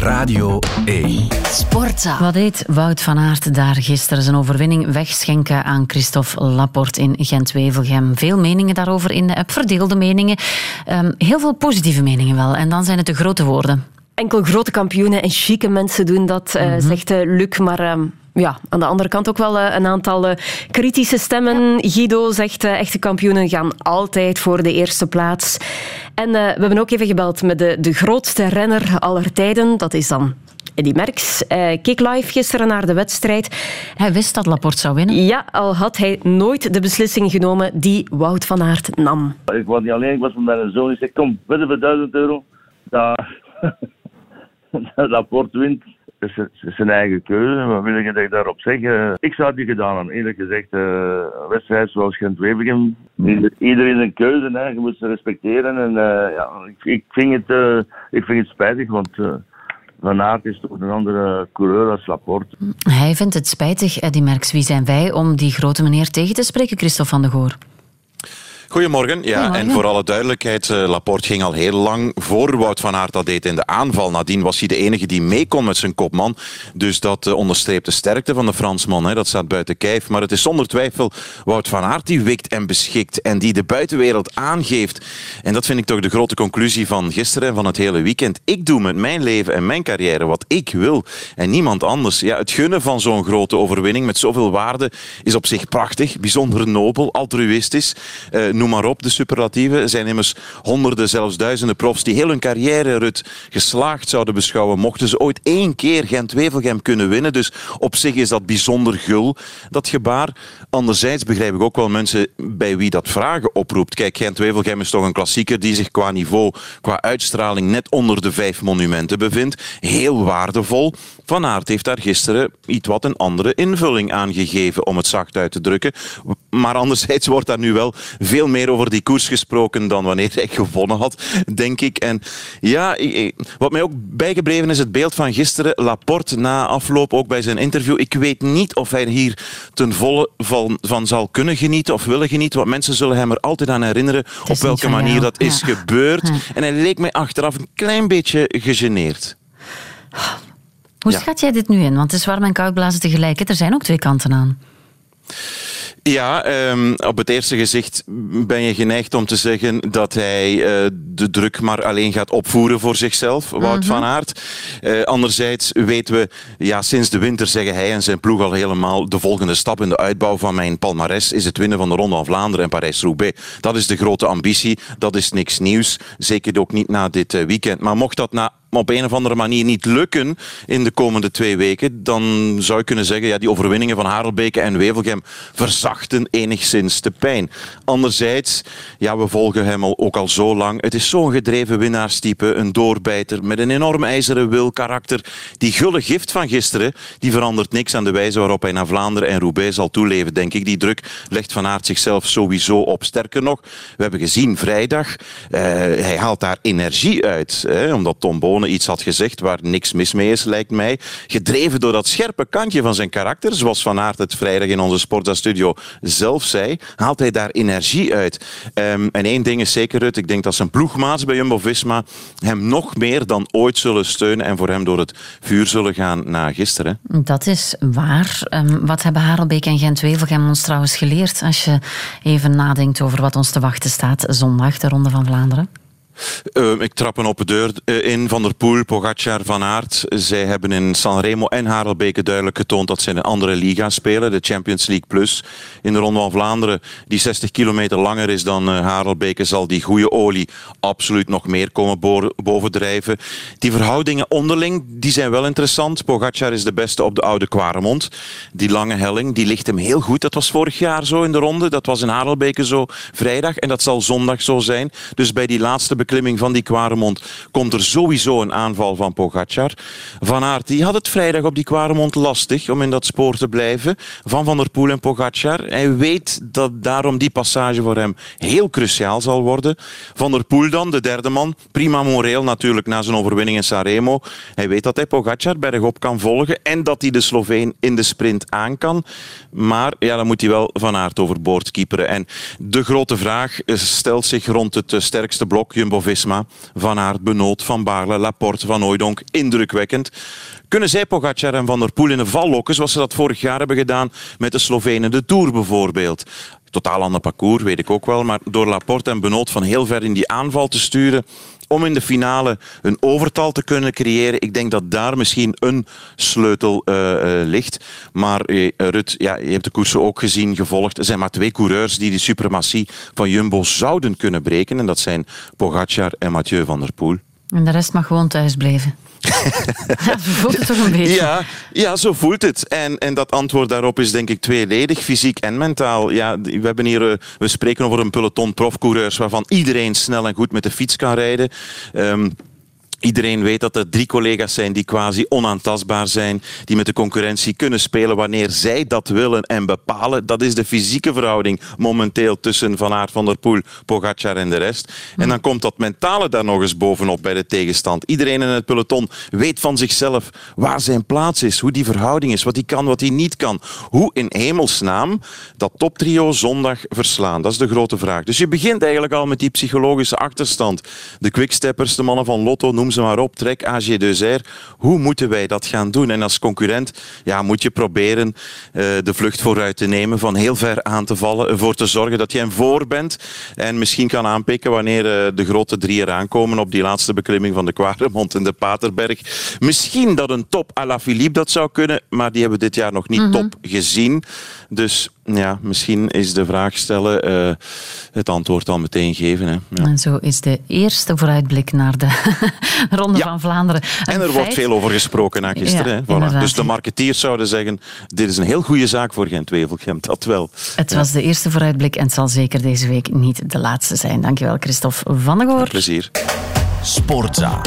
Radio 1. Sportza. Wat deed Wout van Aert daar gisteren zijn overwinning wegschenken aan Christophe Laporte in Gent-Wevelgem? Veel meningen daarover in de app, verdeelde meningen. Um, heel veel positieve meningen wel. En dan zijn het de grote woorden. Enkel grote kampioenen en chique mensen doen dat, uh, zegt uh, Luc. Maar uh, ja, aan de andere kant ook wel een aantal kritische stemmen. Guido zegt echte kampioenen gaan altijd voor de eerste plaats. En we hebben ook even gebeld met de, de grootste renner aller tijden. Dat is dan Eddie Merckx uh, keek live gisteren naar de wedstrijd. Hij wist dat Laporte zou winnen. Ja, al had hij nooit de beslissing genomen die Wout van Aert nam. Ik was niet alleen, ik was met mijn zoon. Ik zei, kom, wedden voor 1000 euro. Dat, Laporte wint. Het is zijn eigen keuze. Wat wil ik dat daarop zeg? Ik zou het niet gedaan hebben. Eerlijk gezegd, uh, een wedstrijd zoals Gent-Wevelgem. Iedereen een keuze. Hè. Je moet ze respecteren. En uh, ja, ik, ik, vind het, uh, ik vind het spijtig, want... Van Aert is toch een andere coureur als Laporte. Hij vindt het spijtig, Eddie Merckx. Wie zijn wij om die grote meneer tegen te spreken, Christophe van de Goor? Goedemorgen. Ja, En voor alle duidelijkheid, eh, Laporte ging al heel lang voor Wout van Aert dat deed in de aanval. Nadien was hij de enige die mee kon met zijn kopman. Dus dat uh, onderstreept de sterkte van de Fransman. Hè. Dat staat buiten kijf. Maar het is zonder twijfel Wout van Aert die wikt en beschikt. En die de buitenwereld aangeeft. En dat vind ik toch de grote conclusie van gisteren en van het hele weekend. Ik doe met mijn leven en mijn carrière wat ik wil. En niemand anders. Ja, het gunnen van zo'n grote overwinning met zoveel waarde is op zich prachtig. Bijzonder nobel, altruïstisch. Uh, noem maar op, de superlatieven. Er zijn immers honderden, zelfs duizenden profs die heel hun carrière Rut geslaagd zouden beschouwen. Mochten ze ooit één keer Gent-Wevelgem kunnen winnen. Dus op zich is dat bijzonder gul, dat gebaar. Anderzijds begrijp ik ook wel mensen bij wie dat vragen oproept. Kijk, Gent-Wevelgem is toch een klassieker die zich qua niveau, qua uitstraling net onder de vijf monumenten bevindt. Heel waardevol. Van Aert heeft daar gisteren iets wat een andere invulling aan gegeven, om het zacht uit te drukken. Maar anderzijds wordt daar nu wel veel meer over die koers gesproken dan wanneer hij gewonnen had, denk ik. En ja, wat mij ook bijgebleven is het beeld van gisteren. Laporte na afloop, ook bij zijn interview. Ik weet niet of hij hier ten volle van, van zal kunnen genieten of willen genieten. Want mensen zullen hem er altijd aan herinneren op welke manier dat is gebeurd. En hij leek mij achteraf een klein beetje gegeneerd. Hoe schat jij dit nu in? Want het is warm en koud blazen tegelijk. Er zijn ook twee kanten aan. Ja, um, op het eerste gezicht ben je geneigd om te zeggen dat hij uh, de druk maar alleen gaat opvoeren voor zichzelf, Wout mm -hmm. van Aert. Uh, anderzijds weten we, ja, sinds de winter zeggen hij en zijn ploeg al helemaal de volgende stap in de uitbouw van mijn palmares is het winnen van de Ronde van Vlaanderen en Parijs-Roubaix. Dat is de grote ambitie, dat is niks nieuws. Zeker ook niet na dit uh, weekend. Maar mocht dat na op een of andere manier niet lukken in de komende twee weken, dan zou je kunnen zeggen, ja, die overwinningen van Harelbeke en Wevelgem verzachten enigszins de pijn. Anderzijds, ja, we volgen hem al, ook al zo lang. Het is zo'n gedreven winnaarstype, een doorbijter met een enorm ijzeren wil, karakter. Die gulle gift van gisteren, die verandert niks aan de wijze waarop hij naar Vlaanderen en Roubaix zal toeleven, denk ik. Die druk legt Van Aert zichzelf sowieso op. Sterker nog, we hebben gezien vrijdag, uh, hij haalt daar energie uit, hè, omdat Tom Boon iets had gezegd waar niks mis mee is, lijkt mij. Gedreven door dat scherpe kantje van zijn karakter, zoals Van Aert het vrijdag in onze Sportza-studio zelf zei, haalt hij daar energie uit. Um, en één ding is zeker, Rut, ik denk dat zijn ploegmaats bij Jumbo-Visma hem nog meer dan ooit zullen steunen en voor hem door het vuur zullen gaan na gisteren. Dat is waar. Um, wat hebben Harelbeek en Gent-Wevelgem ons trouwens geleerd als je even nadenkt over wat ons te wachten staat zondag, de Ronde van Vlaanderen? Uh, ik trap een open deur in. Van der Poel, Pogacar, Van Aert. Zij hebben in Sanremo en Harelbeke duidelijk getoond dat ze in een andere liga spelen. De Champions League Plus. In de Ronde van Vlaanderen, die 60 kilometer langer is dan uh, Harelbeke, zal die goede olie absoluut nog meer komen bovendrijven. Die verhoudingen onderling, die zijn wel interessant. Pogacar is de beste op de oude Quaremont. Die lange helling, die ligt hem heel goed. Dat was vorig jaar zo in de ronde. Dat was in Harelbeke zo vrijdag. En dat zal zondag zo zijn. Dus bij die laatste beklimming van die Quaremont komt er sowieso een aanval van Pogacar. Van Aert die had het vrijdag op die Quaremont lastig om in dat spoor te blijven van Van der Poel en Pogacar. Hij weet dat daarom die passage voor hem heel cruciaal zal worden. Van der Poel dan, de derde man. Prima moreel natuurlijk na zijn overwinning in Sanremo. Hij weet dat hij Pogacar bergop kan volgen en dat hij de Sloveen in de sprint aan kan. Maar ja, dan moet hij wel Van Aert overboord kieperen. En de grote vraag stelt zich rond het sterkste blok, Jumbo Jumbo-Visma. Van Aert, Benoot, Van Baarle, Laporte, Van Hooijdonk. Indrukwekkend. Kunnen zij Pogacar en Van der Poel in de val lokken, zoals ze dat vorig jaar hebben gedaan met de Slovenen de Tour bijvoorbeeld? Totaal ander parcours, weet ik ook wel. Maar door Laporte en Benoot van heel ver in die aanval te sturen, om in de finale een overtal te kunnen creëren. Ik denk dat daar misschien een sleutel uh, uh, ligt. Maar uh, Rut, ja, je hebt de koersen ook gezien, gevolgd. Er zijn maar twee coureurs die die suprematie van Jumbo zouden kunnen breken. En dat zijn Pogacar en Mathieu van der Poel. En de rest mag gewoon thuis blijven. Ja, voelt toch een beetje. Ja, ja zo voelt het. En, en dat antwoord daarop is denk ik tweeledig, fysiek en mentaal. Ja, we, hebben hier, we spreken over een peloton profcoureurs waarvan iedereen snel en goed met de fiets kan rijden. Um, Iedereen weet dat er drie collega's zijn die quasi onaantastbaar zijn, die met de concurrentie kunnen spelen wanneer zij dat willen en bepalen. Dat is de fysieke verhouding momenteel tussen Van Aert, Van der Poel, Pogacar en de rest. En dan komt dat mentale daar nog eens bovenop bij de tegenstand. Iedereen in het peloton weet van zichzelf waar zijn plaats is, hoe die verhouding is, wat hij kan, wat hij niet kan. Hoe in hemelsnaam dat toptrio zondag verslaan? Dat is de grote vraag. Dus je begint eigenlijk al met die psychologische achterstand. De quicksteppers, de mannen van Lotto, noem ze maar op, trek AG 2 Hoe moeten wij dat gaan doen? En als concurrent ja, moet je proberen uh, de vlucht vooruit te nemen, van heel ver aan te vallen, ervoor te zorgen dat je een voor bent en misschien kan aanpikken wanneer uh, de grote drie eraan komen op die laatste beklimming van de Kwaremond en de Paterberg. Misschien dat een top à la Philippe dat zou kunnen, maar die hebben we dit jaar nog niet mm -hmm. top gezien. Dus ja, misschien is de vraag stellen uh, het antwoord al meteen geven. Hè. Ja. En zo is de eerste vooruitblik naar de Ronde ja. van Vlaanderen. Een en er feit... wordt veel over gesproken na gisteren. Ja, hè. Voilà. Dus de marketeers zouden zeggen, dit is een heel goede zaak voor Gent-Wevelgem, dat wel. Het was de eerste vooruitblik en het zal zeker deze week niet de laatste zijn. Dankjewel, Christophe van der Goor. Met plezier. Sportza.